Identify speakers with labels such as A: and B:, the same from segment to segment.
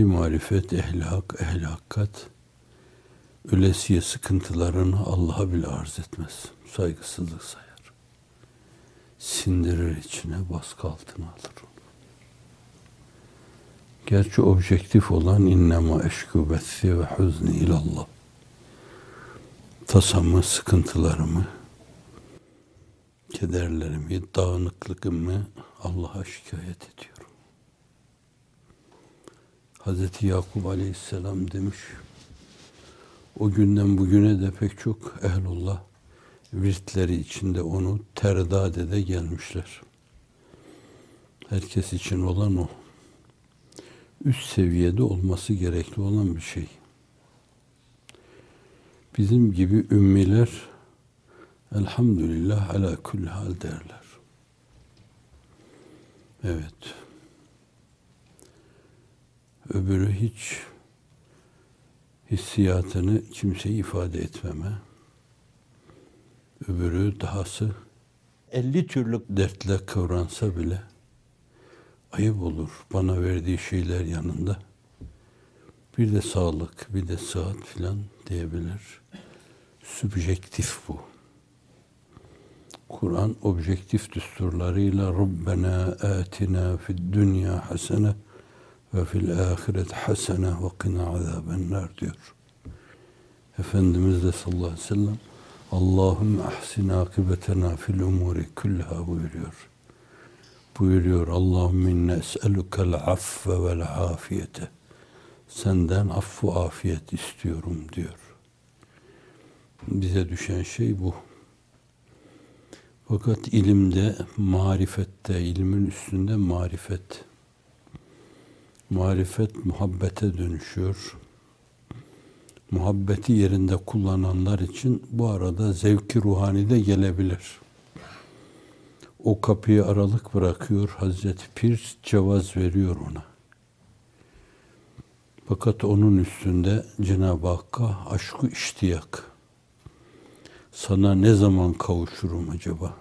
A: ehli marifet, ehli hak, ehli hakkat ölesiye sıkıntılarını Allah'a bile arz etmez. Saygısızlık sayar. Sindirir içine, baskı altına alır. Gerçi objektif olan innema bethi ve huzni ilallah. Tasamı, sıkıntılarımı, kederlerimi, dağınıklığımı Allah'a şikayet ediyorum. Hazreti Yakup Aleyhisselam demiş, o günden bugüne de pek çok ehlullah virtleri içinde onu terdad ede gelmişler. Herkes için olan o. Üst seviyede olması gerekli olan bir şey. Bizim gibi ümmiler elhamdülillah ala kulli hal derler. Evet. Öbürü hiç hissiyatını kimseye ifade etmeme. Öbürü dahası 50 türlü dertle kıvransa bile ayıp olur bana verdiği şeyler yanında. Bir de sağlık, bir de sıhhat filan diyebilir. Sübjektif bu. Kur'an objektif düsturlarıyla Rabbena atina fid dünya hasene ve fil ahiret hasene ve qina azabennar diyor. Efendimiz de sallallahu aleyhi ve sellem Allahümme ahsin akibetena fil umuri kullaha buyuruyor. Buyuruyor Allahümme inne es'elukel affe vel afiyete. Senden affu afiyet istiyorum diyor. Bize düşen şey bu. Fakat ilimde, marifette, ilmin üstünde marifet. Marifet muhabbete dönüşüyor. Muhabbeti yerinde kullananlar için bu arada zevki ruhani de gelebilir. O kapıyı aralık bırakıyor. Hazreti Pir cevaz veriyor ona. Fakat onun üstünde Cenab-ı Hakk'a aşkı iştiyak. Sana ne zaman kavuşurum acaba?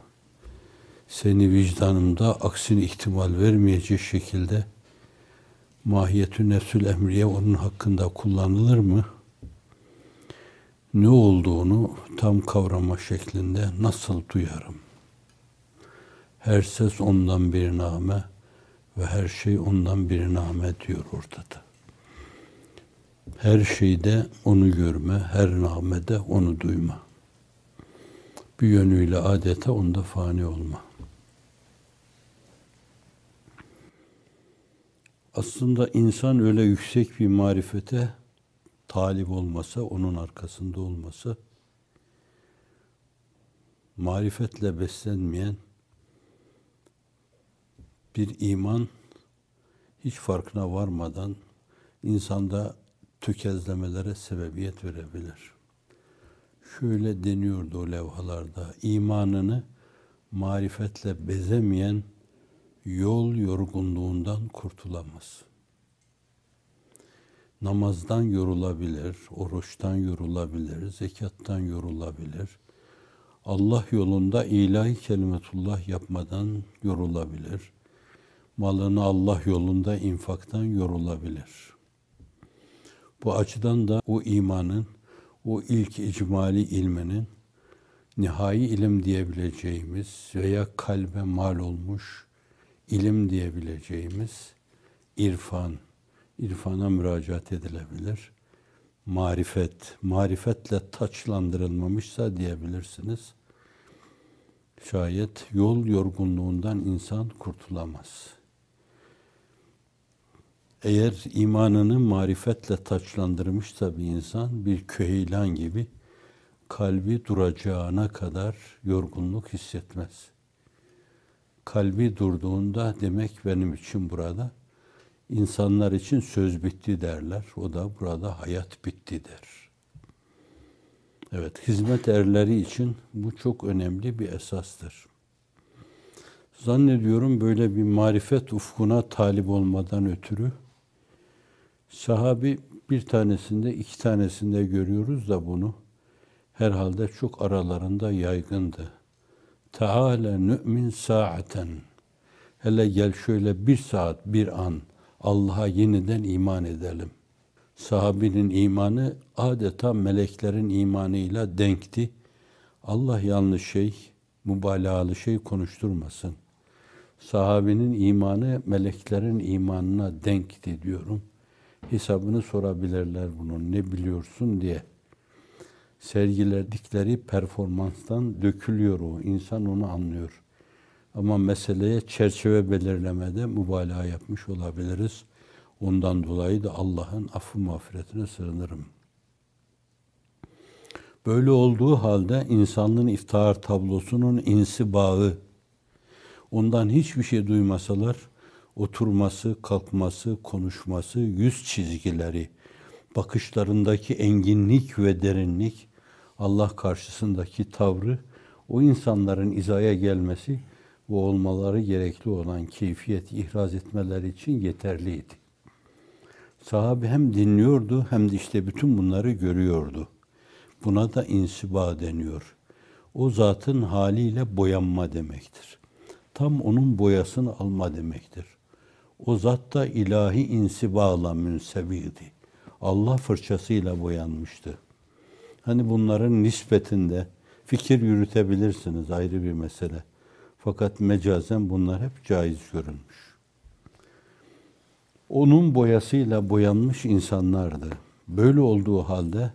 A: Seni vicdanımda aksini ihtimal vermeyecek şekilde mahiyetü nefsül emriye onun hakkında kullanılır mı? Ne olduğunu tam kavrama şeklinde nasıl duyarım? Her ses ondan bir name ve her şey ondan bir name diyor ortada. Her şeyde onu görme, her namede onu duyma. Bir yönüyle adeta onda fani olma. Aslında insan öyle yüksek bir marifete talip olmasa, onun arkasında olmasa, marifetle beslenmeyen bir iman hiç farkına varmadan insanda tökezlemelere sebebiyet verebilir. Şöyle deniyordu o levhalarda, imanını marifetle bezemeyen yol yorgunluğundan kurtulamaz. Namazdan yorulabilir, oruçtan yorulabilir, zekattan yorulabilir. Allah yolunda ilahi kelimetullah yapmadan yorulabilir. Malını Allah yolunda infaktan yorulabilir. Bu açıdan da o imanın, o ilk icmali ilminin nihai ilim diyebileceğimiz veya kalbe mal olmuş ilim diyebileceğimiz irfan, irfana müracaat edilebilir. Marifet, marifetle taçlandırılmamışsa diyebilirsiniz. Şayet yol yorgunluğundan insan kurtulamaz. Eğer imanını marifetle taçlandırmışsa bir insan bir köheylan gibi kalbi duracağına kadar yorgunluk hissetmez. Kalbi durduğunda demek benim için burada insanlar için söz bitti derler. O da burada hayat bitti der. Evet, hizmet erleri için bu çok önemli bir esastır. Zannediyorum böyle bir marifet ufkuna talip olmadan ötürü sahabi bir tanesinde, iki tanesinde görüyoruz da bunu herhalde çok aralarında yaygındı. Teala nü'min sa'aten Hele gel şöyle bir saat, bir an Allah'a yeniden iman edelim. Sahabinin imanı adeta meleklerin imanıyla denkti. Allah yanlış şey, mübalağalı şey konuşturmasın. Sahabinin imanı meleklerin imanına denkti diyorum. Hesabını sorabilirler bunun ne biliyorsun diye. Sergiledikleri performanstan dökülüyor o. İnsan onu anlıyor. Ama meseleye çerçeve belirlemede mübalağa yapmış olabiliriz. Ondan dolayı da Allah'ın affı mağfiretine sığınırım. Böyle olduğu halde insanlığın iftihar tablosunun insibağı, ondan hiçbir şey duymasalar, oturması, kalkması, konuşması, yüz çizgileri, bakışlarındaki enginlik ve derinlik, Allah karşısındaki tavrı, o insanların izaya gelmesi ve olmaları gerekli olan keyfiyet ihraz etmeleri için yeterliydi. Sahabe hem dinliyordu hem de işte bütün bunları görüyordu. Buna da insiba deniyor. O zatın haliyle boyanma demektir. Tam onun boyasını alma demektir. O zat da ilahi insibala münsebiydi. Allah fırçasıyla boyanmıştı. Hani bunların nispetinde fikir yürütebilirsiniz ayrı bir mesele. Fakat mecazen bunlar hep caiz görülmüş. Onun boyasıyla boyanmış insanlardı. Böyle olduğu halde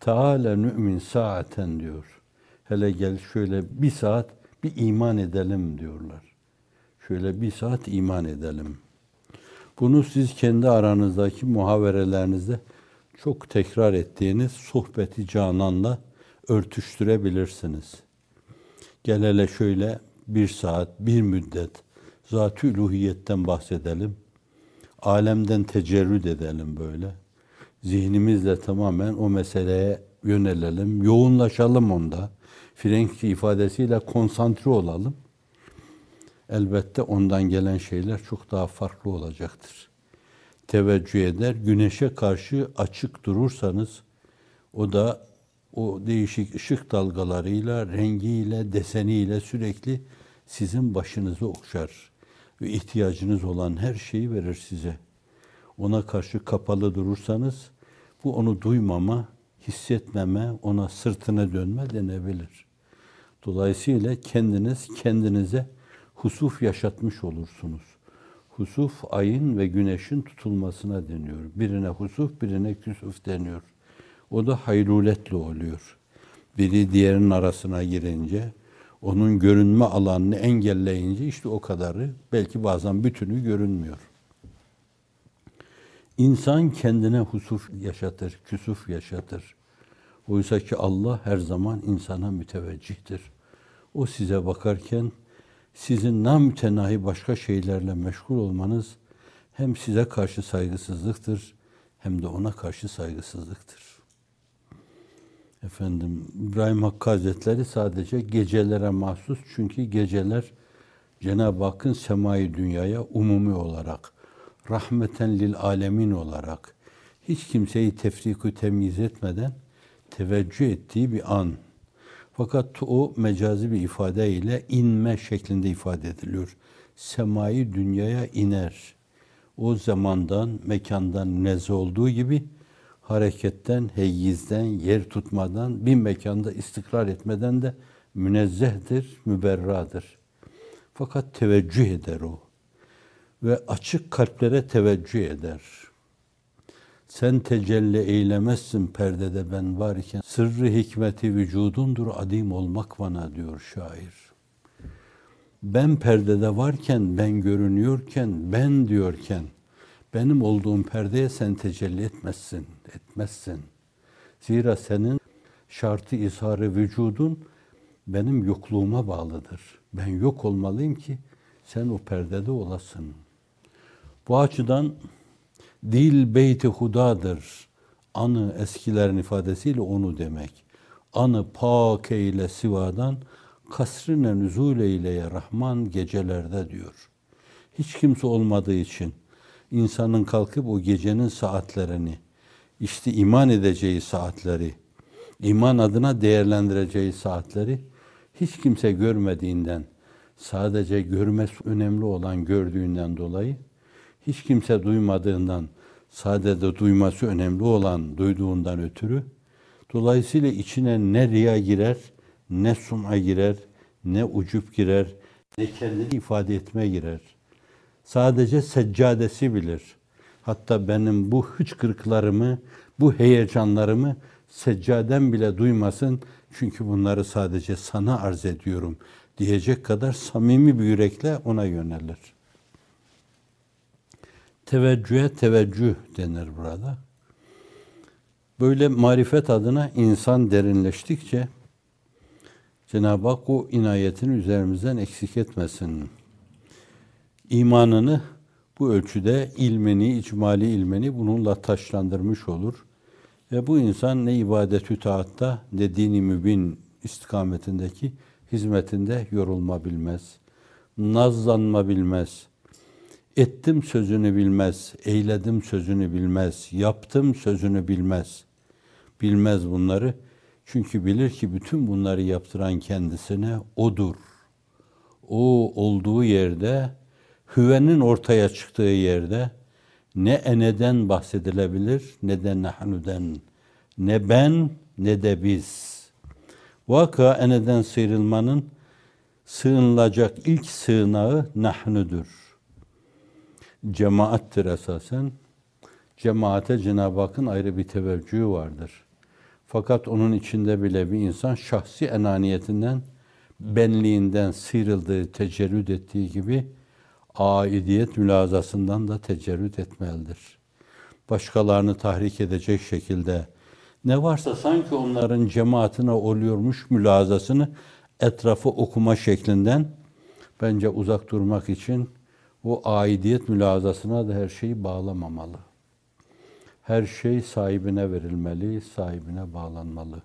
A: Teala nü'min saaten diyor. Hele gel şöyle bir saat bir iman edelim diyorlar. Şöyle bir saat iman edelim. Bunu siz kendi aranızdaki muhaverelerinizde çok tekrar ettiğiniz sohbeti cananla örtüştürebilirsiniz. Gel hele şöyle bir saat, bir müddet zat-ı üluhiyetten bahsedelim. Alemden tecerrüd edelim böyle. Zihnimizle tamamen o meseleye yönelelim, yoğunlaşalım onda. Frenkçi ifadesiyle konsantre olalım. Elbette ondan gelen şeyler çok daha farklı olacaktır. Teveccüh eder, güneşe karşı açık durursanız o da o değişik ışık dalgalarıyla, rengiyle, deseniyle sürekli sizin başınızı okşar ve ihtiyacınız olan her şeyi verir size. Ona karşı kapalı durursanız bu onu duymama, hissetmeme, ona sırtına dönme denebilir. Dolayısıyla kendiniz kendinize husuf yaşatmış olursunuz. Husuf ayın ve güneşin tutulmasına deniyor. Birine husuf, birine küsuf deniyor. O da hayruletle oluyor. Biri diğerinin arasına girince, onun görünme alanını engelleyince işte o kadarı, belki bazen bütünü görünmüyor. İnsan kendine husuf yaşatır, küsuf yaşatır. Oysa ki Allah her zaman insana müteveccihtir. O size bakarken sizin namütenahi başka şeylerle meşgul olmanız hem size karşı saygısızlıktır hem de ona karşı saygısızlıktır. Efendim İbrahim Hakkı Hazretleri sadece gecelere mahsus çünkü geceler Cenab-ı Hakk'ın semai dünyaya umumi olarak rahmeten lil alemin olarak hiç kimseyi tefriku temyiz etmeden teveccüh ettiği bir an. Fakat o mecazi bir ifade ile inme şeklinde ifade ediliyor. Semai dünyaya iner. O zamandan, mekandan nez olduğu gibi hareketten, heyyizden, yer tutmadan, bir mekanda istikrar etmeden de münezzehtir, müberradır. Fakat teveccüh eder o. Ve açık kalplere teveccüh eder. Sen tecelli eylemezsin perdede ben var iken, sırrı hikmeti vücudundur adim olmak bana diyor şair. Ben perdede varken, ben görünüyorken, ben diyorken, benim olduğum perdeye sen tecelli etmezsin, etmezsin. Zira senin şartı izharı vücudun benim yokluğuma bağlıdır. Ben yok olmalıyım ki sen o perdede olasın. Bu açıdan dil beyti hudadır. Anı eskilerin ifadesiyle onu demek. Anı pak eyle sivadan kasrine nüzul eyleye Rahman gecelerde diyor. Hiç kimse olmadığı için insanın kalkıp o gecenin saatlerini, işte iman edeceği saatleri, iman adına değerlendireceği saatleri hiç kimse görmediğinden, sadece görmesi önemli olan gördüğünden dolayı hiç kimse duymadığından sadece duyması önemli olan duyduğundan ötürü dolayısıyla içine ne riya girer, ne sum'a girer, ne ucup girer, ne kendini ifade etme girer. Sadece seccadesi bilir. Hatta benim bu hıçkırıklarımı, bu heyecanlarımı seccaden bile duymasın. Çünkü bunları sadece sana arz ediyorum diyecek kadar samimi bir yürekle ona yönelir. Teveccühe teveccüh denir burada. Böyle marifet adına insan derinleştikçe Cenab-ı Hak o inayetini üzerimizden eksik etmesin. İmanını bu ölçüde ilmeni, icmali ilmeni bununla taşlandırmış olur. Ve bu insan ne ibadetü taatta ne dini mübin istikametindeki hizmetinde yorulma bilmez. Nazlanma bilmez. Ettim sözünü bilmez, eyledim sözünü bilmez, yaptım sözünü bilmez. Bilmez bunları. Çünkü bilir ki bütün bunları yaptıran kendisine odur. O olduğu yerde, hüvenin ortaya çıktığı yerde ne eneden bahsedilebilir ne de nahnu'den. Ne ben ne de biz. Vaka eneden sıyrılmanın sığınılacak ilk sığınağı nahnudur. Cemaattir esasen. Cemaate Cenab-ı Hakk'ın ayrı bir teveccühü vardır. Fakat onun içinde bile bir insan şahsi enaniyetinden, benliğinden sıyrıldığı, tecerrüt ettiği gibi aidiyet mülazasından da tecerrüt etmelidir. Başkalarını tahrik edecek şekilde ne varsa sanki onların cemaatine oluyormuş mülazasını etrafı okuma şeklinden bence uzak durmak için o aidiyet mülazasına da her şeyi bağlamamalı. Her şey sahibine verilmeli, sahibine bağlanmalı.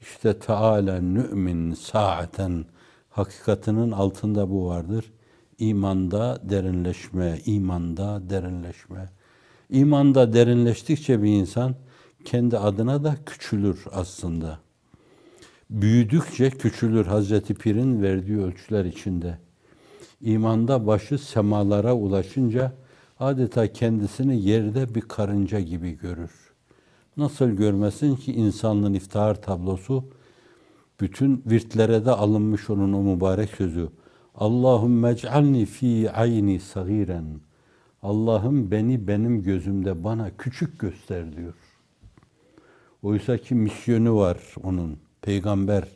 A: İşte Teala nü'min saaten hakikatinin altında bu vardır. İmanda derinleşme, imanda derinleşme. İmanda derinleştikçe bir insan kendi adına da küçülür aslında. Büyüdükçe küçülür Hazreti Pir'in verdiği ölçüler içinde. İmanda başı semalara ulaşınca adeta kendisini yerde bir karınca gibi görür. Nasıl görmesin ki insanlığın iftihar tablosu bütün virtlere de alınmış onun o mübarek sözü. Allahümme ec'alni fi ayni sagiren. Allah'ım beni benim gözümde bana küçük göster diyor. Oysa ki misyonu var onun. Peygamber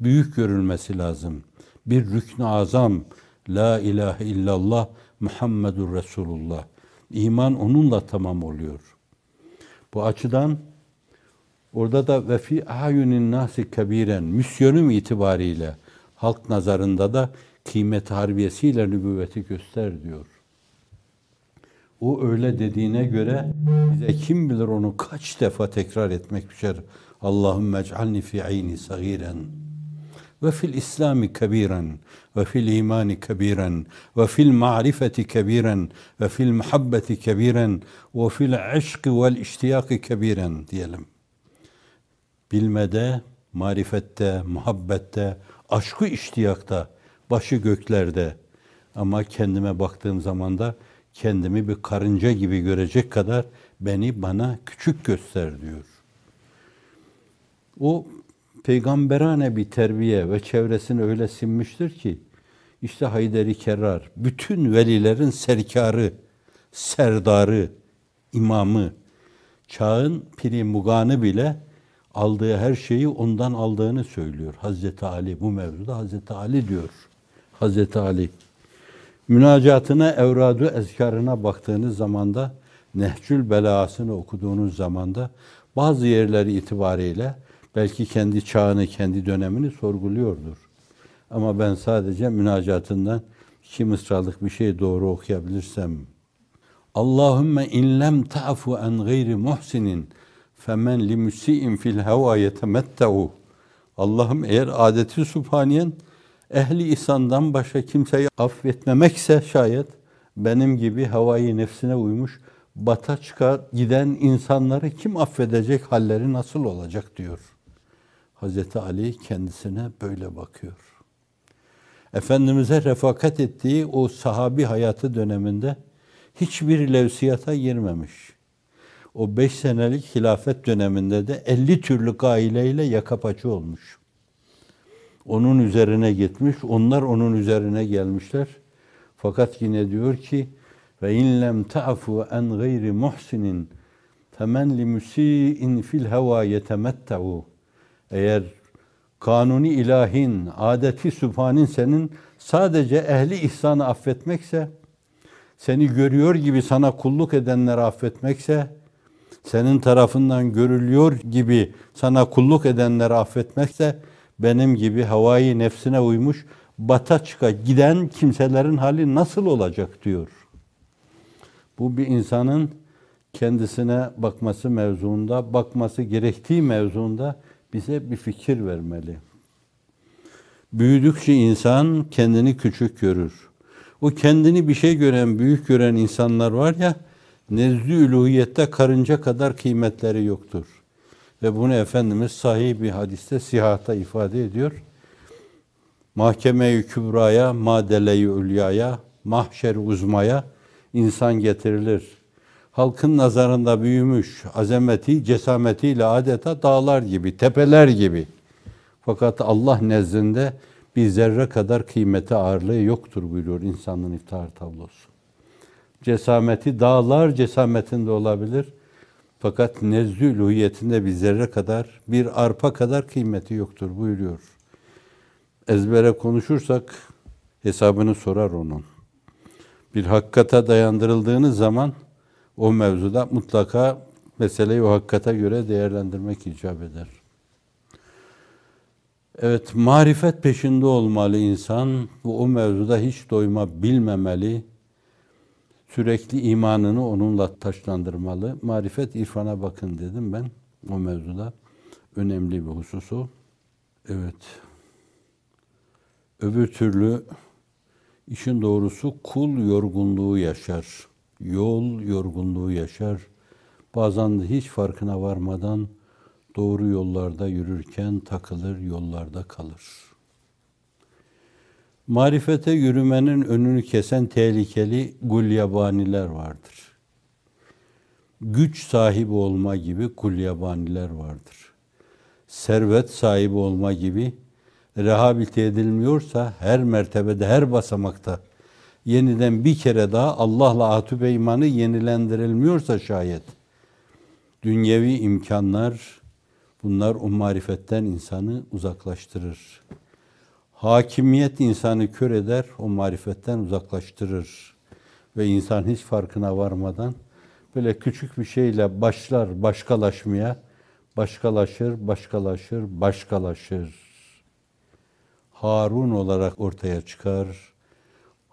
A: büyük görülmesi lazım. Bir rükn azam la ilahe illallah Muhammedur Resulullah. İman onunla tamam oluyor. Bu açıdan orada da ve fi ayunin nasi kebiren misyonum itibariyle halk nazarında da kıymet harbiyesiyle nübüvveti göster diyor. O öyle dediğine göre bize kim bilir onu kaç defa tekrar etmek düşer. Allahümme ec'alni fi ayni sagiren ve fil İslami kebiren ve fil imani kebiren ve fil ma'rifeti kebiren ve fil muhabbeti kebiren ve fil aşkı vel iştiyakı kebiren diyelim. Bilmede, marifette, muhabbette, aşkı iştiyakta, başı göklerde ama kendime baktığım zaman da kendimi bir karınca gibi görecek kadar beni bana küçük göster diyor. O peygamberane bir terbiye ve çevresini öyle sinmiştir ki işte Hayderi Kerrar bütün velilerin serkarı, serdarı, imamı, çağın piri muganı bile aldığı her şeyi ondan aldığını söylüyor. Hazreti Ali bu mevzuda Hazreti Ali diyor. Hazreti Ali münacatına, evradu ezkarına baktığınız zamanda, Nehcül Belasını okuduğunuz zamanda bazı yerleri itibariyle belki kendi çağını, kendi dönemini sorguluyordur. Ama ben sadece münacatından iki mısralık bir şey doğru okuyabilirsem Allahümme in lem ta'fu en gayri muhsinin femen li musi'in fil heva yetemetteu Allah'ım eğer adeti subhaniyen ehli ihsandan başka kimseyi affetmemekse şayet benim gibi havayı nefsine uymuş bata çıkar giden insanları kim affedecek halleri nasıl olacak diyor. Hazreti Ali kendisine böyle bakıyor. Efendimiz'e refakat ettiği o sahabi hayatı döneminde hiçbir levsiyata girmemiş. O beş senelik hilafet döneminde de 50 türlü aileyle yaka paça olmuş. Onun üzerine gitmiş, onlar onun üzerine gelmişler. Fakat yine diyor ki ve in lem ta'fu en gayri muhsinin femen li musiin fil heva yetemetta'u eğer kanuni ilahin, adeti sübhanin senin sadece ehli ihsanı affetmekse, seni görüyor gibi sana kulluk edenleri affetmekse, senin tarafından görülüyor gibi sana kulluk edenleri affetmekse, benim gibi havayı nefsine uymuş, bata çıka giden kimselerin hali nasıl olacak diyor. Bu bir insanın kendisine bakması mevzuunda, bakması gerektiği mevzuunda bize bir fikir vermeli. Büyüdükçe insan kendini küçük görür. O kendini bir şey gören, büyük gören insanlar var ya, nezd-i karınca kadar kıymetleri yoktur. Ve bunu Efendimiz sahih bir hadiste sihata ifade ediyor. Mahkeme-i kübraya, madele-i ülyaya, mahşer uzmaya insan getirilir. Halkın nazarında büyümüş, azameti, cesametiyle adeta dağlar gibi, tepeler gibi. Fakat Allah nezdinde bir zerre kadar kıymeti ağırlığı yoktur buyuruyor insanın iftihar tablosu. Cesameti dağlar cesametinde olabilir. Fakat nezdü luhiyetinde bir zerre kadar, bir arpa kadar kıymeti yoktur buyuruyor. Ezbere konuşursak hesabını sorar onun. Bir hakikate dayandırıldığınız zaman o mevzuda mutlaka meseleyi o hakikate göre değerlendirmek icap eder. Evet, marifet peşinde olmalı insan. Bu o mevzuda hiç doyma bilmemeli. Sürekli imanını onunla taşlandırmalı. Marifet irfana bakın dedim ben o mevzuda. Önemli bir hususu. Evet. Öbür türlü işin doğrusu kul yorgunluğu yaşar. Yol yorgunluğu yaşar. Bazen de hiç farkına varmadan doğru yollarda yürürken takılır, yollarda kalır. Marifete yürümenin önünü kesen tehlikeli gulyabaniler vardır. Güç sahibi olma gibi gulyabaniler vardır. Servet sahibi olma gibi rehabilite edilmiyorsa her mertebede, her basamakta yeniden bir kere daha Allah'la atübe imanı yenilendirilmiyorsa şayet dünyevi imkanlar, Bunlar o marifetten insanı uzaklaştırır. Hakimiyet insanı kör eder, o marifetten uzaklaştırır. Ve insan hiç farkına varmadan böyle küçük bir şeyle başlar başkalaşmaya, başkalaşır, başkalaşır, başkalaşır. Harun olarak ortaya çıkar.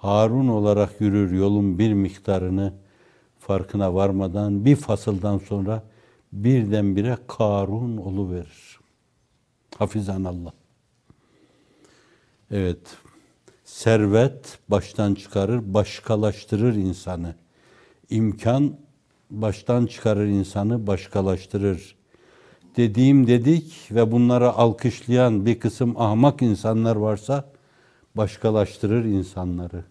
A: Harun olarak yürür yolun bir miktarını farkına varmadan bir fasıldan sonra birdenbire Karun oluverir. Hafizan Allah. Evet. Servet baştan çıkarır, başkalaştırır insanı. İmkan baştan çıkarır insanı, başkalaştırır. Dediğim dedik ve bunlara alkışlayan bir kısım ahmak insanlar varsa başkalaştırır insanları.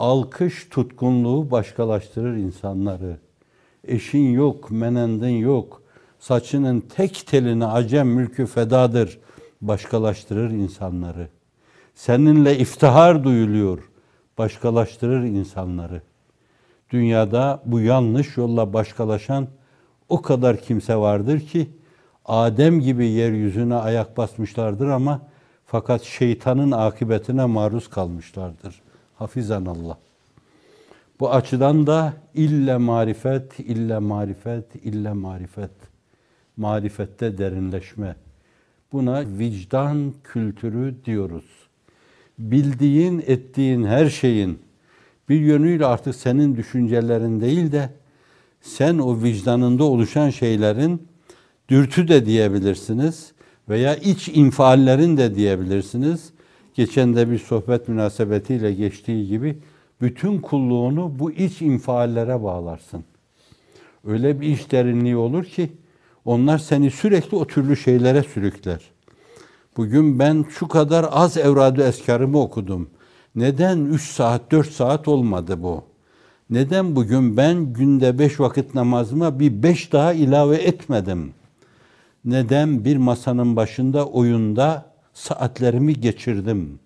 A: Alkış tutkunluğu başkalaştırır insanları eşin yok, menendin yok, saçının tek telini acem mülkü fedadır, başkalaştırır insanları. Seninle iftihar duyuluyor, başkalaştırır insanları. Dünyada bu yanlış yolla başkalaşan o kadar kimse vardır ki, Adem gibi yeryüzüne ayak basmışlardır ama fakat şeytanın akıbetine maruz kalmışlardır. Hafizan Allah. Bu açıdan da ille marifet, ille marifet, ille marifet. Marifette derinleşme. Buna vicdan kültürü diyoruz. Bildiğin, ettiğin her şeyin bir yönüyle artık senin düşüncelerin değil de sen o vicdanında oluşan şeylerin dürtü de diyebilirsiniz veya iç infaallerin de diyebilirsiniz. Geçen de bir sohbet münasebetiyle geçtiği gibi bütün kulluğunu bu iç infiallere bağlarsın. Öyle bir iç derinliği olur ki onlar seni sürekli o türlü şeylere sürükler. Bugün ben şu kadar az evradu eskarımı okudum. Neden 3 saat, 4 saat olmadı bu? Neden bugün ben günde 5 vakit namazıma bir 5 daha ilave etmedim? Neden bir masanın başında oyunda saatlerimi geçirdim?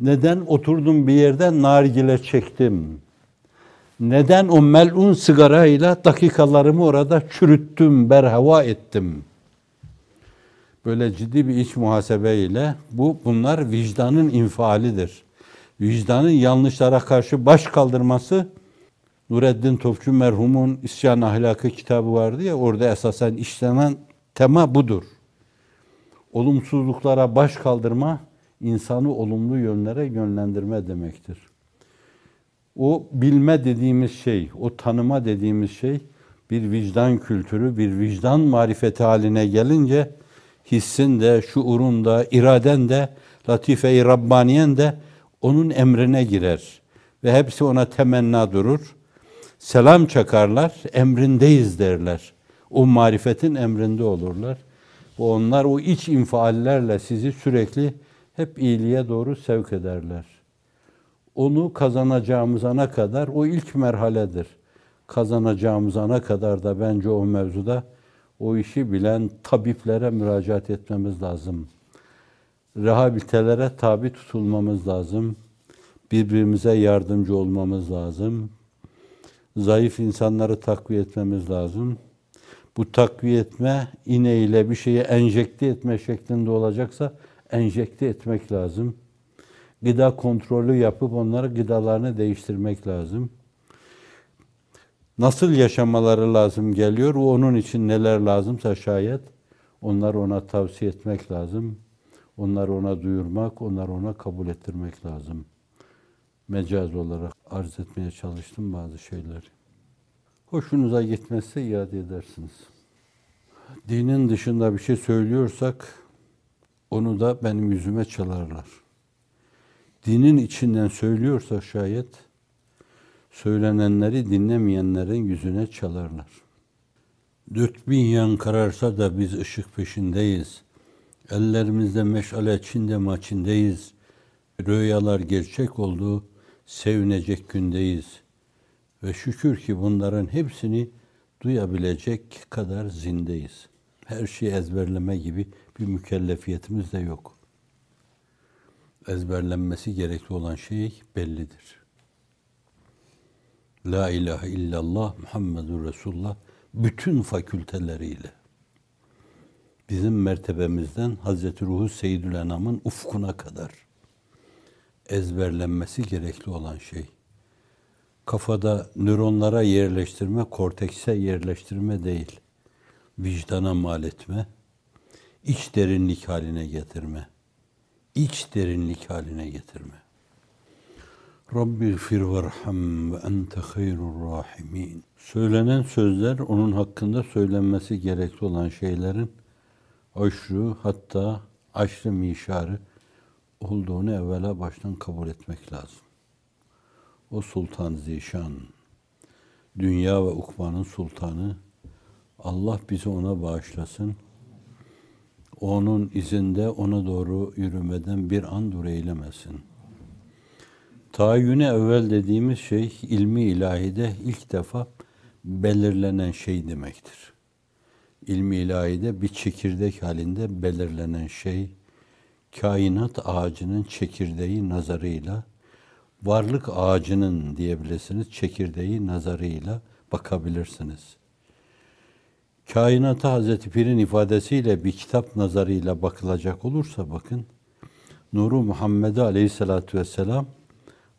A: Neden oturdum bir yerde nargile çektim? Neden o melun sigarayla dakikalarımı orada çürüttüm, berhava ettim? Böyle ciddi bir iç muhasebe ile bu bunlar vicdanın infialidir. Vicdanın yanlışlara karşı baş kaldırması Nureddin Topçu merhumun İsyan Ahlakı kitabı vardı ya orada esasen işlenen tema budur. Olumsuzluklara baş kaldırma insanı olumlu yönlere yönlendirme demektir. O bilme dediğimiz şey, o tanıma dediğimiz şey bir vicdan kültürü, bir vicdan marifeti haline gelince hissin de, şuurun da, iraden de, latife-i Rabbaniyen de onun emrine girer. Ve hepsi ona temenna durur. Selam çakarlar, emrindeyiz derler. O marifetin emrinde olurlar. Onlar o iç infiallerle sizi sürekli hep iyiliğe doğru sevk ederler. Onu kazanacağımız ana kadar o ilk merhaledir. Kazanacağımız ana kadar da bence o mevzuda o işi bilen tabiplere müracaat etmemiz lazım. Rehabilitelere tabi tutulmamız lazım. Birbirimize yardımcı olmamız lazım. Zayıf insanları takviye etmemiz lazım. Bu takviye etme ineğiyle bir şeyi enjekte etme şeklinde olacaksa enjekte etmek lazım. Gıda kontrolü yapıp onları gıdalarını değiştirmek lazım. Nasıl yaşamaları lazım geliyor, o onun için neler lazımsa şayet onları ona tavsiye etmek lazım. Onları ona duyurmak, onları ona kabul ettirmek lazım. Mecaz olarak arz etmeye çalıştım bazı şeyleri. Hoşunuza gitmezse iade edersiniz. Dinin dışında bir şey söylüyorsak onu da benim yüzüme çalarlar. Dinin içinden söylüyorsak şayet söylenenleri dinlemeyenlerin yüzüne çalarlar. Dört bin yan kararsa da biz ışık peşindeyiz. Ellerimizde meşale çinde maçindeyiz. Rüyalar gerçek oldu, sevinecek gündeyiz. Ve şükür ki bunların hepsini duyabilecek kadar zindeyiz. Her şeyi ezberleme gibi bir mükellefiyetimiz de yok. Ezberlenmesi gerekli olan şey bellidir. La ilahe illallah Muhammedur Resulullah bütün fakülteleriyle bizim mertebemizden Hazreti Ruhu Seyyidül Enam'ın ufkuna kadar ezberlenmesi gerekli olan şey. Kafada nöronlara yerleştirme, kortekse yerleştirme değil. Vicdana mal etme, iç derinlik haline getirme. İç derinlik haline getirme. Rabbi fir verham ve ente hayrur rahimin. Söylenen sözler onun hakkında söylenmesi gerekli olan şeylerin aşrı hatta aşrı mişarı olduğunu evvela baştan kabul etmek lazım. O Sultan Zişan, dünya ve ukbanın sultanı, Allah bizi ona bağışlasın. Onun izinde ona doğru yürümeden bir an dur eylemesin. Tayyüne evvel dediğimiz şey ilmi ilahide ilk defa belirlenen şey demektir. İlmi ilahide bir çekirdek halinde belirlenen şey, kainat ağacının çekirdeği nazarıyla, varlık ağacının diyebilirsiniz çekirdeği nazarıyla bakabilirsiniz. Kainata Hazreti Pir'in ifadesiyle bir kitap nazarıyla bakılacak olursa bakın, Nuru Muhammed Aleyhisselatü Vesselam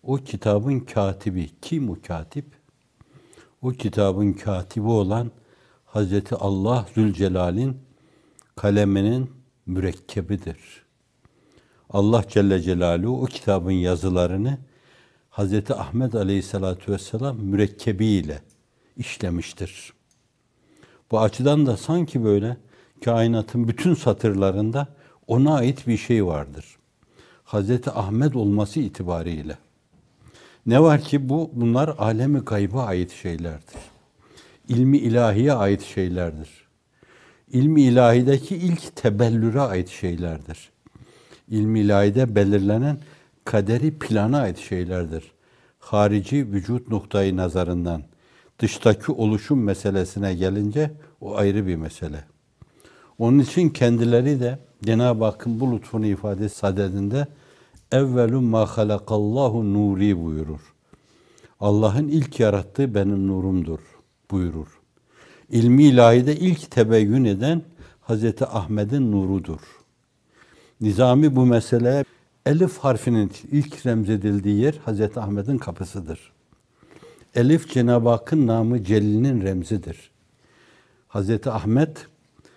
A: o kitabın katibi. Kim o katip? O kitabın katibi olan Hazreti Allah Zülcelal'in kaleminin mürekkebidir. Allah Celle Celaluhu o kitabın yazılarını Hazreti Ahmet Aleyhisselatü Vesselam mürekkebiyle işlemiştir. Bu açıdan da sanki böyle kainatın bütün satırlarında ona ait bir şey vardır. Hazreti Ahmet olması itibariyle. Ne var ki bu bunlar alemi gayba ait şeylerdir. İlmi ilahiye ait şeylerdir. ilmi ilahideki ilk tebellüre ait şeylerdir. İlmi ilahide belirlenen kaderi plana ait şeylerdir. Harici vücut noktayı nazarından dıştaki oluşum meselesine gelince o ayrı bir mesele. Onun için kendileri de Cenab-ı Hakk'ın bu lütfunu ifade sadedinde evvelun ma halakallahu nuri buyurur. Allah'ın ilk yarattığı benim nurumdur buyurur. İlmi ilahide ilk tebeyyün eden Hazreti Ahmet'in nurudur. Nizami bu meseleye elif harfinin ilk remzedildiği yer Hazreti Ahmet'in kapısıdır. Elif Cenab-ı Hakk'ın namı Celil'in remzidir. Hazreti Ahmet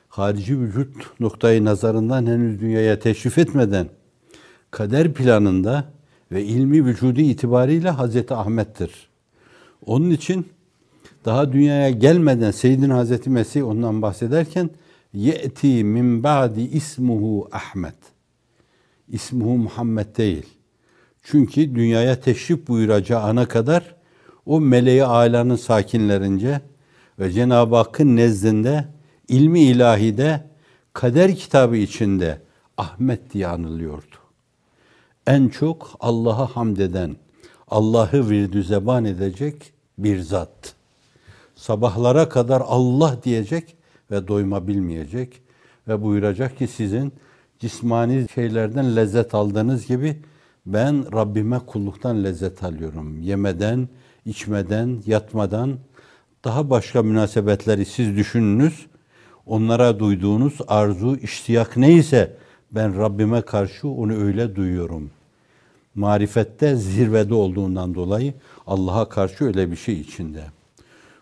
A: harici vücut noktayı nazarından henüz dünyaya teşrif etmeden kader planında ve ilmi vücudu itibariyle Hazreti Ahmet'tir. Onun için daha dünyaya gelmeden Seyyidin Hazreti Mesih ondan bahsederken ye'ti min ba'di ismuhu Ahmet. İsmuhu Muhammed değil. Çünkü dünyaya teşrif buyuracağı ana kadar o meleği ailenin sakinlerince ve Cenab-ı Hakk'ın nezdinde ilmi ilahide kader kitabı içinde Ahmet diye anılıyordu. En çok Allah'a hamd eden, Allah'ı virdü zeban edecek bir zat. Sabahlara kadar Allah diyecek ve doyma bilmeyecek ve buyuracak ki sizin cismani şeylerden lezzet aldığınız gibi ben Rabbime kulluktan lezzet alıyorum. Yemeden, içmeden, yatmadan daha başka münasebetleri siz düşününüz. Onlara duyduğunuz arzu, iştiyak neyse ben Rabbime karşı onu öyle duyuyorum. Marifette zirvede olduğundan dolayı Allah'a karşı öyle bir şey içinde.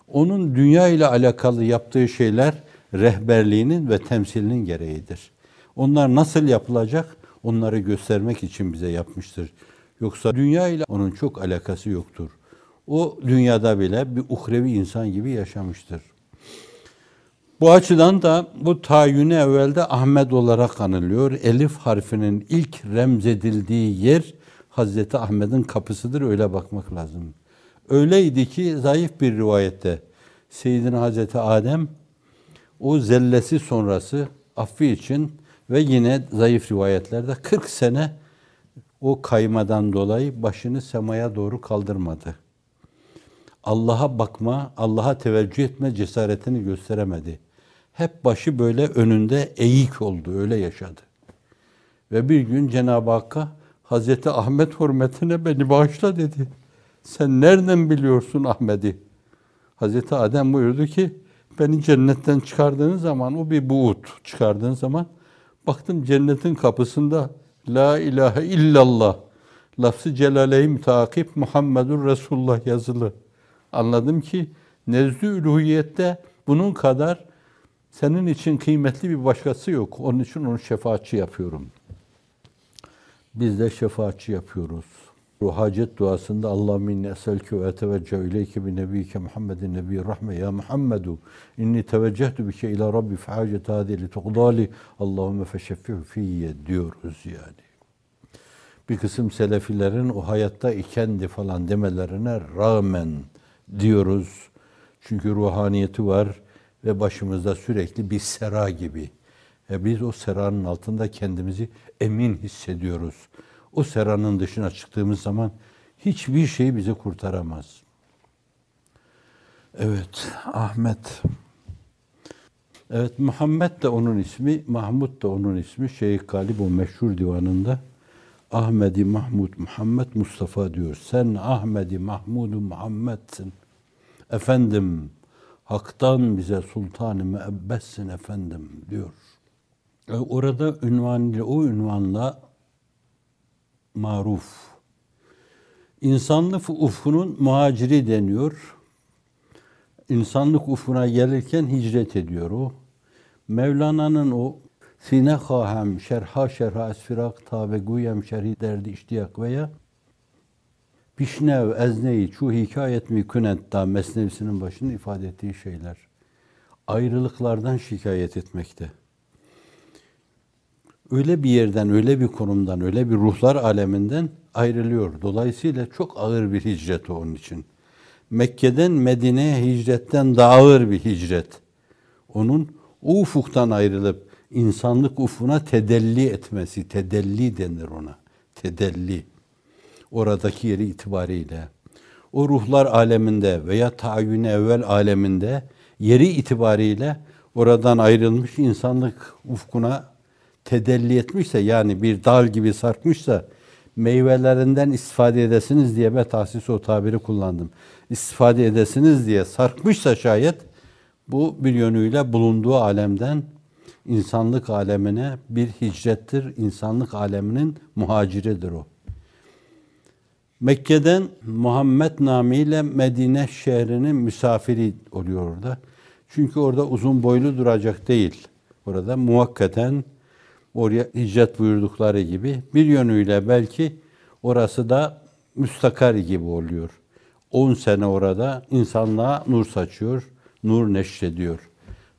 A: Onun dünya ile alakalı yaptığı şeyler rehberliğinin ve temsilinin gereğidir. Onlar nasıl yapılacak? Onları göstermek için bize yapmıştır. Yoksa dünya ile onun çok alakası yoktur. O dünyada bile bir uhrevi insan gibi yaşamıştır. Bu açıdan da bu tayyini evvelde Ahmet olarak anılıyor. Elif harfinin ilk remzedildiği yer Hazreti Ahmet'in kapısıdır. Öyle bakmak lazım. Öyleydi ki zayıf bir rivayette Seyyidina Hazreti Adem o zellesi sonrası affı için ve yine zayıf rivayetlerde 40 sene o kaymadan dolayı başını semaya doğru kaldırmadı. Allah'a bakma, Allah'a teveccüh etme cesaretini gösteremedi. Hep başı böyle önünde eğik oldu, öyle yaşadı. Ve bir gün Cenab-ı Hakk'a Hazreti Ahmet hürmetine beni bağışla dedi. Sen nereden biliyorsun Ahmet'i? Hazreti Adem buyurdu ki beni cennetten çıkardığın zaman o bir buğut çıkardığın zaman baktım cennetin kapısında La ilahe illallah lafzı celaleyi mütakip Muhammedur Resulullah yazılı. Anladım ki nezdü üluhiyette bunun kadar senin için kıymetli bir başkası yok. Onun için onu şefaatçi yapıyorum. Biz de şefaatçi yapıyoruz. Bu hacet duasında Allah minni eselke ve etevecceh ileyke bi nebiyike Muhammedin nebi rahme ya Muhammedu inni teveccehtu bike ila rabbi fi hacet hadi li tuqdali Allahümme feşeffihu fiyye diyoruz yani. Bir kısım selefilerin o hayatta ikendi falan demelerine rağmen diyoruz. Çünkü ruhaniyeti var ve başımızda sürekli bir sera gibi. E biz o seranın altında kendimizi emin hissediyoruz. O seranın dışına çıktığımız zaman hiçbir şey bizi kurtaramaz. Evet, Ahmet. Evet, Muhammed de onun ismi, Mahmud da onun ismi. Şeyh Galip o meşhur divanında Ahmedi Mahmud Muhammed Mustafa diyor. Sen Ahmedi Mahmudu Muhammed'sin. Efendim, haktan bize sultanı müebbessin efendim diyor. E, orada ünvan o ünvanla maruf. İnsanlık ufkunun muhaciri deniyor. İnsanlık ufkuna gelirken hicret ediyor o. Mevlana'nın o sine hahem şerha şerha esfirak tabe guyem şerhi derdi iştiyak veya Pişnev, ezneyi, çu hikayet mi künetta mesnevisinin başında ifade ettiği şeyler. Ayrılıklardan şikayet etmekte öyle bir yerden, öyle bir konumdan, öyle bir ruhlar aleminden ayrılıyor. Dolayısıyla çok ağır bir hicret o onun için. Mekke'den Medine'ye hicretten daha ağır bir hicret. Onun o ufuktan ayrılıp insanlık ufuna tedelli etmesi, tedelli denir ona. Tedelli. Oradaki yeri itibariyle. O ruhlar aleminde veya tayyün evvel aleminde yeri itibariyle oradan ayrılmış insanlık ufkuna tedelli etmişse yani bir dal gibi sarkmışsa meyvelerinden istifade edesiniz diye ben tahsis o tabiri kullandım. İstifade edesiniz diye sarkmışsa şayet bu bir yönüyle bulunduğu alemden insanlık alemine bir hicrettir. İnsanlık aleminin muhaciridir o. Mekke'den Muhammed namiyle Medine şehrinin misafiri oluyor orada. Çünkü orada uzun boylu duracak değil. Orada muvakkaten oraya hicret buyurdukları gibi bir yönüyle belki orası da müstakar gibi oluyor. 10 sene orada insanlığa nur saçıyor, nur neşrediyor.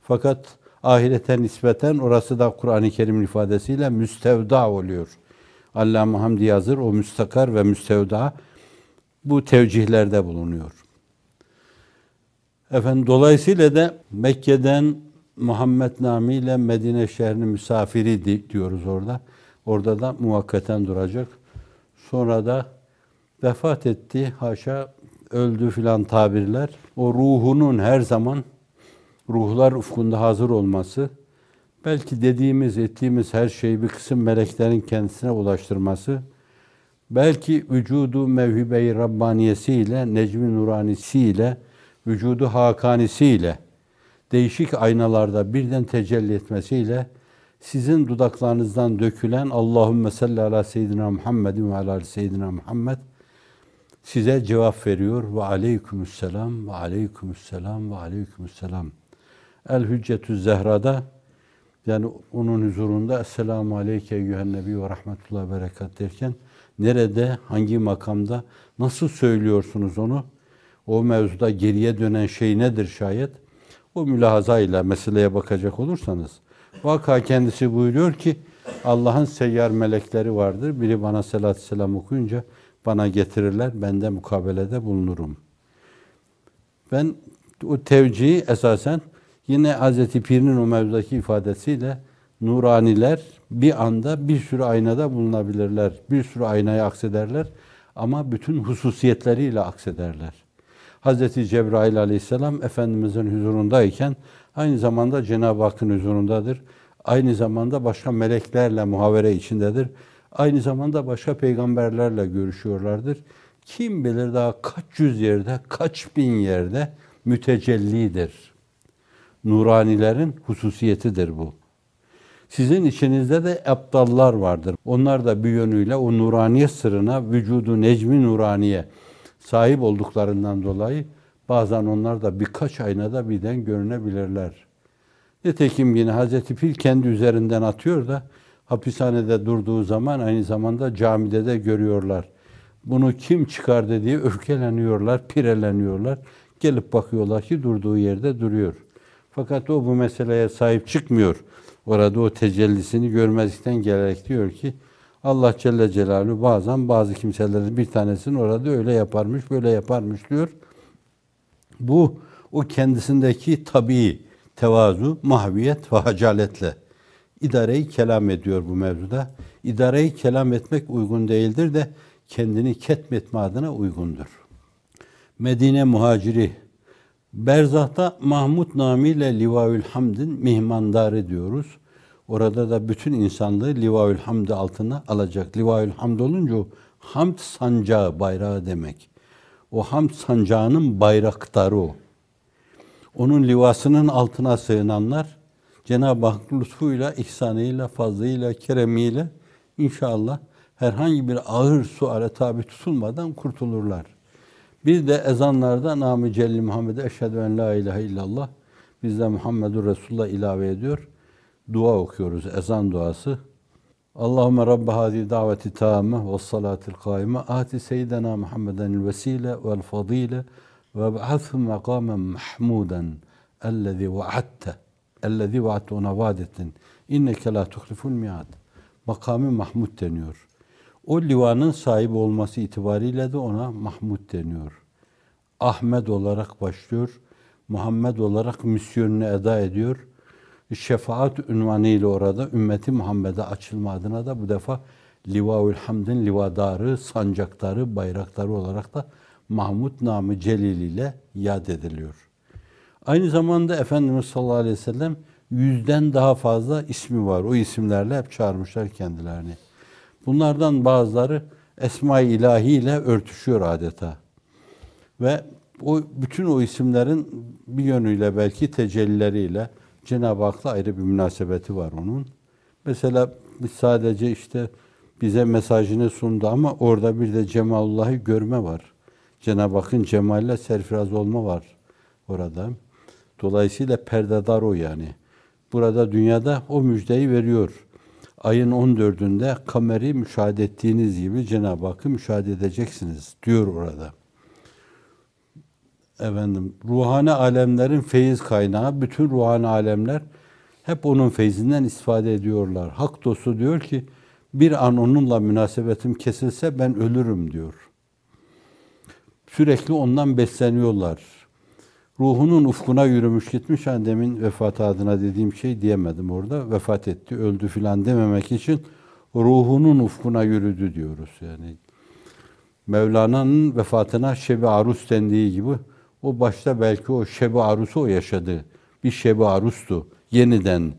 A: Fakat ahirete nispeten orası da Kur'an-ı Kerim ifadesiyle müstevda oluyor. Allame Hamdi Yazır o müstakar ve müstevda bu tevcihlerde bulunuyor. Efendim dolayısıyla da Mekke'den Muhammed Nami ile Medine şehrinin misafiri diyoruz orada. Orada da muvakkaten duracak. Sonra da vefat etti. Haşa öldü filan tabirler. O ruhunun her zaman ruhlar ufkunda hazır olması, belki dediğimiz, ettiğimiz her şeyi bir kısım meleklerin kendisine ulaştırması, belki vücudu mevhibe-i Rabbaniyesiyle, Necmi Nuranisiyle, vücudu Hakanisiyle, değişik aynalarda birden tecelli etmesiyle, sizin dudaklarınızdan dökülen Allahümme salli ala seyyidina Muhammedin ve ala seyyidina Muhammed size cevap veriyor ve aleykümselam ve aleykümselam ve aleykümselam. El Hüccetü Zehra'da yani onun huzurunda Esselamu Aleyke Eyyühen Nebi ve Rahmetullah Berekat derken nerede, hangi makamda, nasıl söylüyorsunuz onu? O mevzuda geriye dönen şey nedir şayet? O mülahazayla meseleye bakacak olursanız vaka kendisi buyuruyor ki Allah'ın seyyar melekleri vardır. Biri bana salatü selam okuyunca bana getirirler. Ben de mukabelede bulunurum. Ben o tevcihi esasen Yine Hz. Pir'in o mevzudaki ifadesiyle nuraniler bir anda bir sürü aynada bulunabilirler. Bir sürü aynaya aksederler ama bütün hususiyetleriyle aksederler. Hz. Cebrail aleyhisselam Efendimizin huzurundayken aynı zamanda Cenab-ı Hakk'ın huzurundadır. Aynı zamanda başka meleklerle muhavere içindedir. Aynı zamanda başka peygamberlerle görüşüyorlardır. Kim bilir daha kaç yüz yerde, kaç bin yerde mütecellidir nuranilerin hususiyetidir bu. Sizin içinizde de aptallar vardır. Onlar da bir yönüyle o nuraniye sırrına, vücudu necmi nuraniye sahip olduklarından dolayı bazen onlar da birkaç aynada birden görünebilirler. Nitekim yine Hazreti Pir kendi üzerinden atıyor da hapishanede durduğu zaman aynı zamanda camide de görüyorlar. Bunu kim çıkardı diye öfkeleniyorlar, pireleniyorlar. Gelip bakıyorlar ki durduğu yerde duruyor. Fakat o bu meseleye sahip çıkmıyor. Orada o tecellisini görmezlikten gelerek diyor ki Allah Celle Celaluhu bazen bazı kimselerin bir tanesini orada öyle yaparmış, böyle yaparmış diyor. Bu o kendisindeki tabii tevazu, mahviyet ve hacaletle idareyi kelam ediyor bu mevzuda. İdareyi kelam etmek uygun değildir de kendini ketmetme adına uygundur. Medine muhaciri Berzah'ta Mahmud namiyle Livaül Hamd'in mihmandarı diyoruz. Orada da bütün insanlığı Livaül Hamd altına alacak. Livaül Hamd olunca o hamd sancağı, bayrağı demek. O hamd sancağının bayraktarı o. Onun livasının altına sığınanlar Cenab-ı Hak lütfuyla, ihsanıyla, fazlıyla, keremiyle inşallah herhangi bir ağır suale tabi tutulmadan kurtulurlar. Bir de ezanlarda namı Celli Muhammed'e eşhedü en la ilahe illallah biz de Muhammedur Resulullah ilave ediyor. Dua okuyoruz. Ezan duası. Allahümme Rabbe hadi daveti tamme ve salatil kaime ati seyyidena Muhammeden vesile vel fadile ve ba'athu makamen mahmuden ellezî vaadte ellezî vaadte ona vaad ettin. İnneke la tuhliful miad. Makamı Mahmud deniyor. O livanın sahibi olması itibariyle de ona Mahmud deniyor. Ahmet olarak başlıyor. Muhammed olarak misyonunu eda ediyor. Şefaat ünvanıyla orada ümmeti Muhammed'e açılma adına da bu defa Livaül Hamd'in livadarı, sancaktarı, bayraktarı olarak da Mahmud namı Celil ile yad ediliyor. Aynı zamanda Efendimiz sallallahu aleyhi ve sellem yüzden daha fazla ismi var. O isimlerle hep çağırmışlar kendilerini. Bunlardan bazıları Esma-i İlahi ile örtüşüyor adeta. Ve o bütün o isimlerin bir yönüyle belki tecellileriyle Cenab-ı Hak'la ayrı bir münasebeti var onun. Mesela sadece işte bize mesajını sundu ama orada bir de Cemalullah'ı görme var. Cenab-ı Hakk'ın cemalle serfiraz olma var orada. Dolayısıyla perdedar o yani. Burada dünyada o müjdeyi veriyor. Ayın 14'ünde kameri müşahede ettiğiniz gibi Cenab-ı Hakk'ı müşahede edeceksiniz diyor orada. Efendim, ruhani alemlerin feyiz kaynağı, bütün ruhani alemler hep onun feyzinden istifade ediyorlar. Hak dostu diyor ki, bir an onunla münasebetim kesilse ben ölürüm diyor. Sürekli ondan besleniyorlar. Ruhunun ufkuna yürümüş gitmiş. Yani demin vefat adına dediğim şey diyemedim orada. Vefat etti, öldü filan dememek için ruhunun ufkuna yürüdü diyoruz. Yani Mevlana'nın vefatına şebi arus dendiği gibi o başta belki o şebi arusu o yaşadı. Bir şebi arustu yeniden.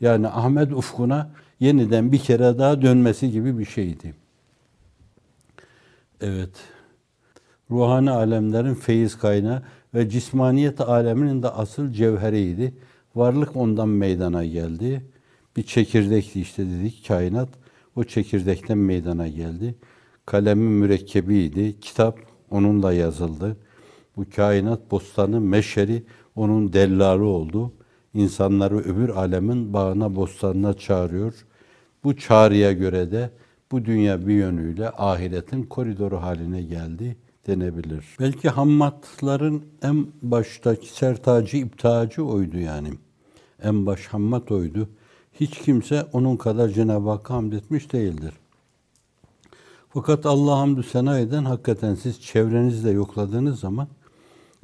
A: Yani Ahmet ufkuna yeniden bir kere daha dönmesi gibi bir şeydi. Evet. Ruhani alemlerin feyiz kaynağı ve cismaniyet aleminin de asıl cevheriydi. Varlık ondan meydana geldi. Bir çekirdekti işte dedik kainat. O çekirdekten meydana geldi. Kalemin mürekkebiydi. Kitap onunla yazıldı. Bu kainat bostanı, meşeri onun dellalı oldu. İnsanları öbür alemin bağına, bostanına çağırıyor. Bu çağrıya göre de bu dünya bir yönüyle ahiretin koridoru haline geldi denebilir. Belki hammatların en baştaki sertacı, iptacı oydu yani. En baş hammat oydu. Hiç kimse onun kadar Cenab-ı Hakk'a hamd etmiş değildir. Fakat Allah hamdü sena eden hakikaten siz çevrenizde yokladığınız zaman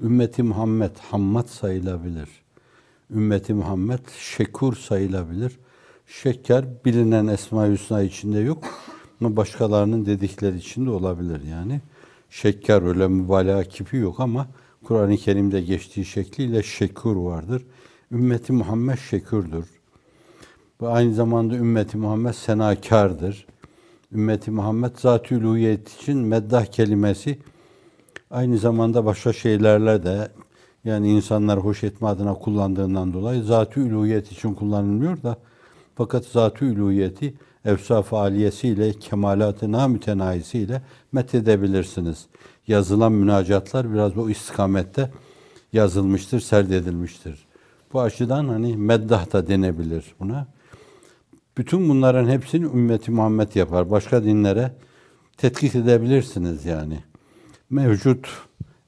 A: ümmeti Muhammed hammat sayılabilir. Ümmeti Muhammed şekur sayılabilir. Şeker bilinen Esma-i Hüsna içinde yok ama başkalarının dedikleri içinde olabilir yani. Şeker öyle mübalağa kipi yok ama Kur'an-ı Kerim'de geçtiği şekliyle şekur vardır. Ümmeti Muhammed şekürdür. Bu aynı zamanda ümmeti Muhammed senakardır. Ümmeti Muhammed zat-ı için meddah kelimesi aynı zamanda başka şeylerle de yani insanlar hoş etme adına kullandığından dolayı zat-ı için kullanılmıyor da fakat zat-ı ülûhiyeti efsaf aliyesiyle, kemalatına mütenahisiyle methedebilirsiniz. Yazılan münacatlar biraz bu istikamette yazılmıştır, serdedilmiştir. Bu açıdan hani meddah da denebilir buna. Bütün bunların hepsini ümmeti Muhammed yapar. Başka dinlere tetkik edebilirsiniz yani. Mevcut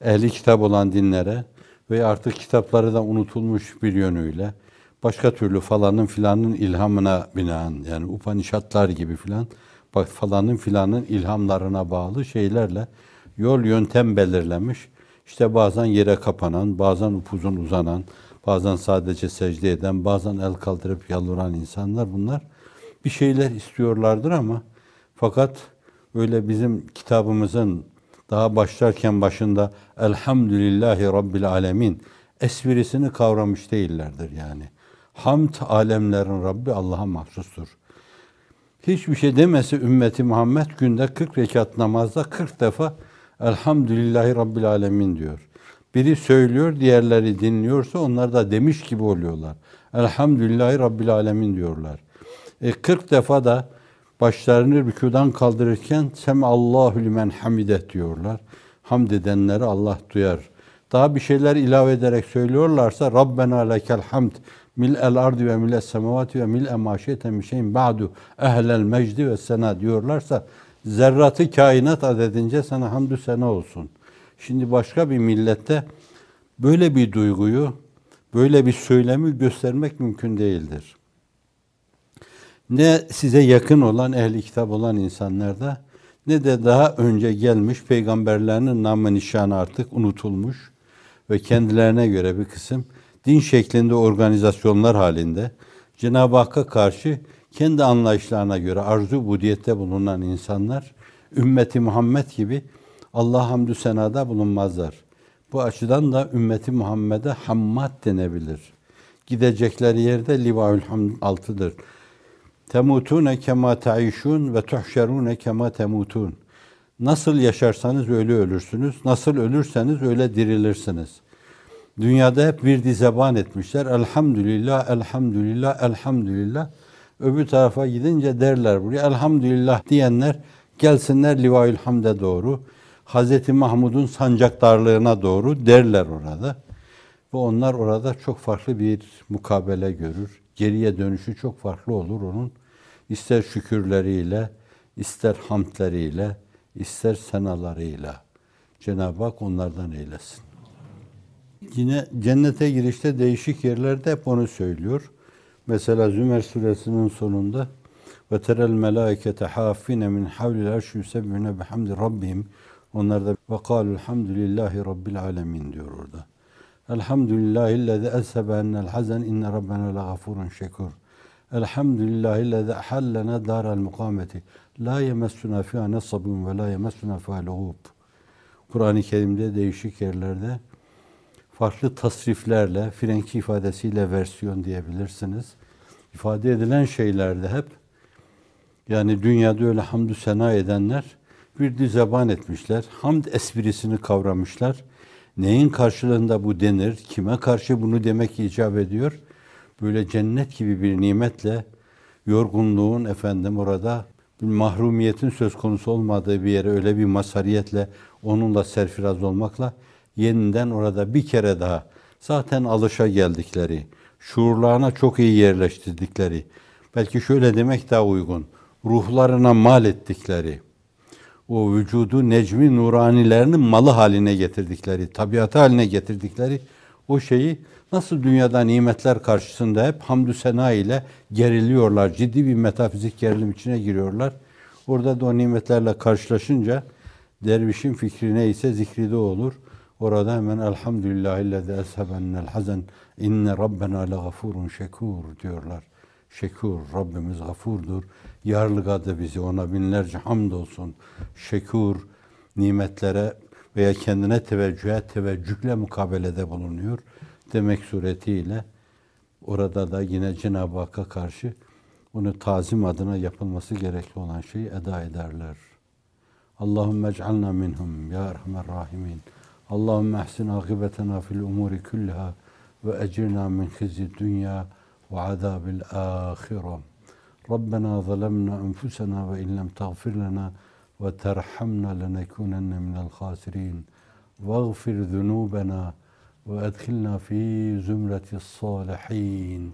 A: ehli kitap olan dinlere ve artık kitapları da unutulmuş bir yönüyle başka türlü falanın filanın ilhamına binaen yani Upanishadlar gibi filan bak falanın filanın ilhamlarına bağlı şeylerle yol yöntem belirlemiş. İşte bazen yere kapanan, bazen upuzun uzanan, bazen sadece secde eden, bazen el kaldırıp yalvaran insanlar bunlar bir şeyler istiyorlardır ama fakat öyle bizim kitabımızın daha başlarken başında Elhamdülillahi Rabbil Alemin esvirisini kavramış değillerdir yani. Hamd alemlerin Rabbi Allah'a mahsustur. Hiçbir şey demesi ümmeti Muhammed günde 40 rekat namazda 40 defa Elhamdülillahi Rabbil Alemin diyor. Biri söylüyor, diğerleri dinliyorsa onlar da demiş gibi oluyorlar. Elhamdülillahi Rabbil Alemin diyorlar. E 40 defa da başlarını rükudan kaldırırken Sem Allahu limen hamide diyorlar. Hamd edenleri Allah duyar. Daha bir şeyler ilave ederek söylüyorlarsa Rabbena lekel hamd mil el ardi ve mil semavati ve mil emaşiyete min şeyin ba'du ehlel mecdi ve sena diyorlarsa zerratı kainat adedince sana hamdü sena olsun. Şimdi başka bir millette böyle bir duyguyu, böyle bir söylemi göstermek mümkün değildir. Ne size yakın olan, ehli kitap olan insanlarda ne de daha önce gelmiş peygamberlerinin namı nişanı artık unutulmuş ve kendilerine göre bir kısım din şeklinde organizasyonlar halinde Cenab-ı Hakk'a karşı kendi anlayışlarına göre arzu budiyette bulunan insanlar ümmeti Muhammed gibi Allah hamdü senada bulunmazlar. Bu açıdan da ümmeti Muhammed'e hammad denebilir. Gidecekleri yerde livaül hamd altıdır. Temutune kema taişun ve tuhşerune kema temutun. Nasıl yaşarsanız öyle ölürsünüz. Nasıl ölürseniz öyle dirilirsiniz. Dünyada hep bir dizeban etmişler. Elhamdülillah, elhamdülillah, elhamdülillah. Öbür tarafa gidince derler buraya. Elhamdülillah diyenler gelsinler Livaül Hamd'e doğru. Hazreti Mahmud'un sancaktarlığına doğru derler orada. Ve onlar orada çok farklı bir mukabele görür. Geriye dönüşü çok farklı olur onun. İster şükürleriyle, ister hamdleriyle, ister senalarıyla. Cenab-ı Hak onlardan eylesin. Yine cennete girişte değişik yerlerde hep onu söylüyor. Mesela Zümer suresinin sonunda ve terel melaikete hafine min havlil arşi yusebbihune bihamdi rabbihim onlar da ve kâlu elhamdülillahi rabbil alemin diyor orada. Elhamdülillahillezî ezhebe ennel hazen inne rabbena le gafurun şekur. Elhamdülillahillezî ahallena daral mukameti. La yemessuna fiha nesabun ve la yemessuna fiha luğub. Kur'an-ı Kerim'de değişik yerlerde farklı tasriflerle, Frenki ifadesiyle versiyon diyebilirsiniz. İfade edilen şeylerde hep yani dünyada öyle hamdü sena edenler bir dizeban etmişler. Hamd esprisini kavramışlar. Neyin karşılığında bu denir? Kime karşı bunu demek icap ediyor? Böyle cennet gibi bir nimetle yorgunluğun efendim orada bir mahrumiyetin söz konusu olmadığı bir yere öyle bir masariyetle onunla serfiraz olmakla yeniden orada bir kere daha zaten alışa geldikleri, şuurlarına çok iyi yerleştirdikleri, belki şöyle demek daha uygun, ruhlarına mal ettikleri, o vücudu necmi nuranilerinin malı haline getirdikleri, tabiatı haline getirdikleri o şeyi nasıl dünyada nimetler karşısında hep hamdü sena ile geriliyorlar. Ciddi bir metafizik gerilim içine giriyorlar. Orada da o nimetlerle karşılaşınca dervişin fikri neyse zikri de olur. Orada hemen elhamdülillahillezî eshebennel hazen inne rabbena le gafurun şekur diyorlar. Şekur, Rabbimiz gafurdur. Yarlıgadı bizi, ona binlerce hamd olsun. Şekur, nimetlere veya kendine teveccühe, teveccühle mukabelede bulunuyor. Demek suretiyle orada da yine Cenab-ı Hakk'a karşı onu tazim adına yapılması gerekli olan şeyi eda ederler. Allahümme ec'alna minhum ya erhamer rahimin. Allahümme ehsin akıbetena fil umuri kulliha ve ecirna min khizi dünya ve azabil ahire. ربنا ظلمنا أنفسنا وإن لم تغفر لنا وترحمنا لنكونن من الخاسرين واغفر ذنوبنا وأدخلنا في زمرة الصالحين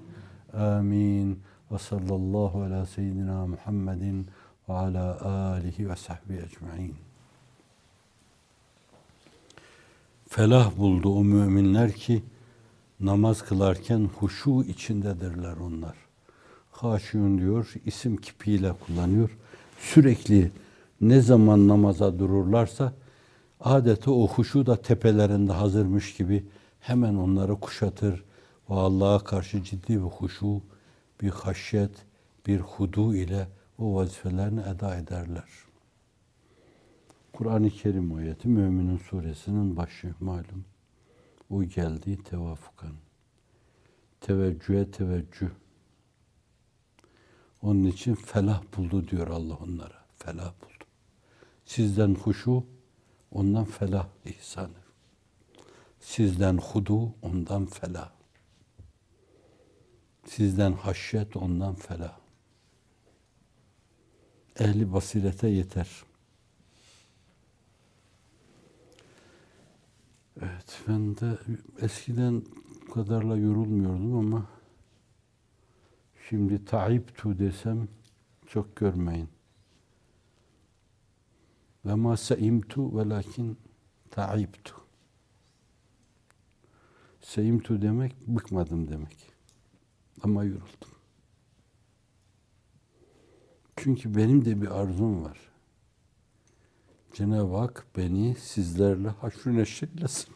A: آمين وصلى الله على سيدنا محمد وعلى آله وصحبه أجمعين Felah buldu o müminler ki namaz kılarken huşu içindedirler onlar. Haşiyun diyor, isim kipiyle kullanıyor. Sürekli ne zaman namaza dururlarsa adeta o huşu da tepelerinde hazırmış gibi hemen onları kuşatır ve Allah'a karşı ciddi bir huşu, bir haşyet, bir hudu ile o vazifelerini eda ederler. Kur'an-ı Kerim ayeti Müminin suresinin başı malum. O geldi tevafukan. Teveccühe teveccüh. Onun için felah buldu diyor Allah onlara. Felah buldu. Sizden huşu, ondan felah ihsanı. Sizden hudu, ondan felah. Sizden haşyet, ondan felah. Ehli basirete yeter. Evet, ben de eskiden bu kadarla yorulmuyordum ama şimdi taibtu desem çok görmeyin. Ve ma seimtu velakin taibtu. Seimtu demek bıkmadım demek. Ama yoruldum. Çünkü benim de bir arzum var. Cenab-ı Hak beni sizlerle haşr neşr eylesin.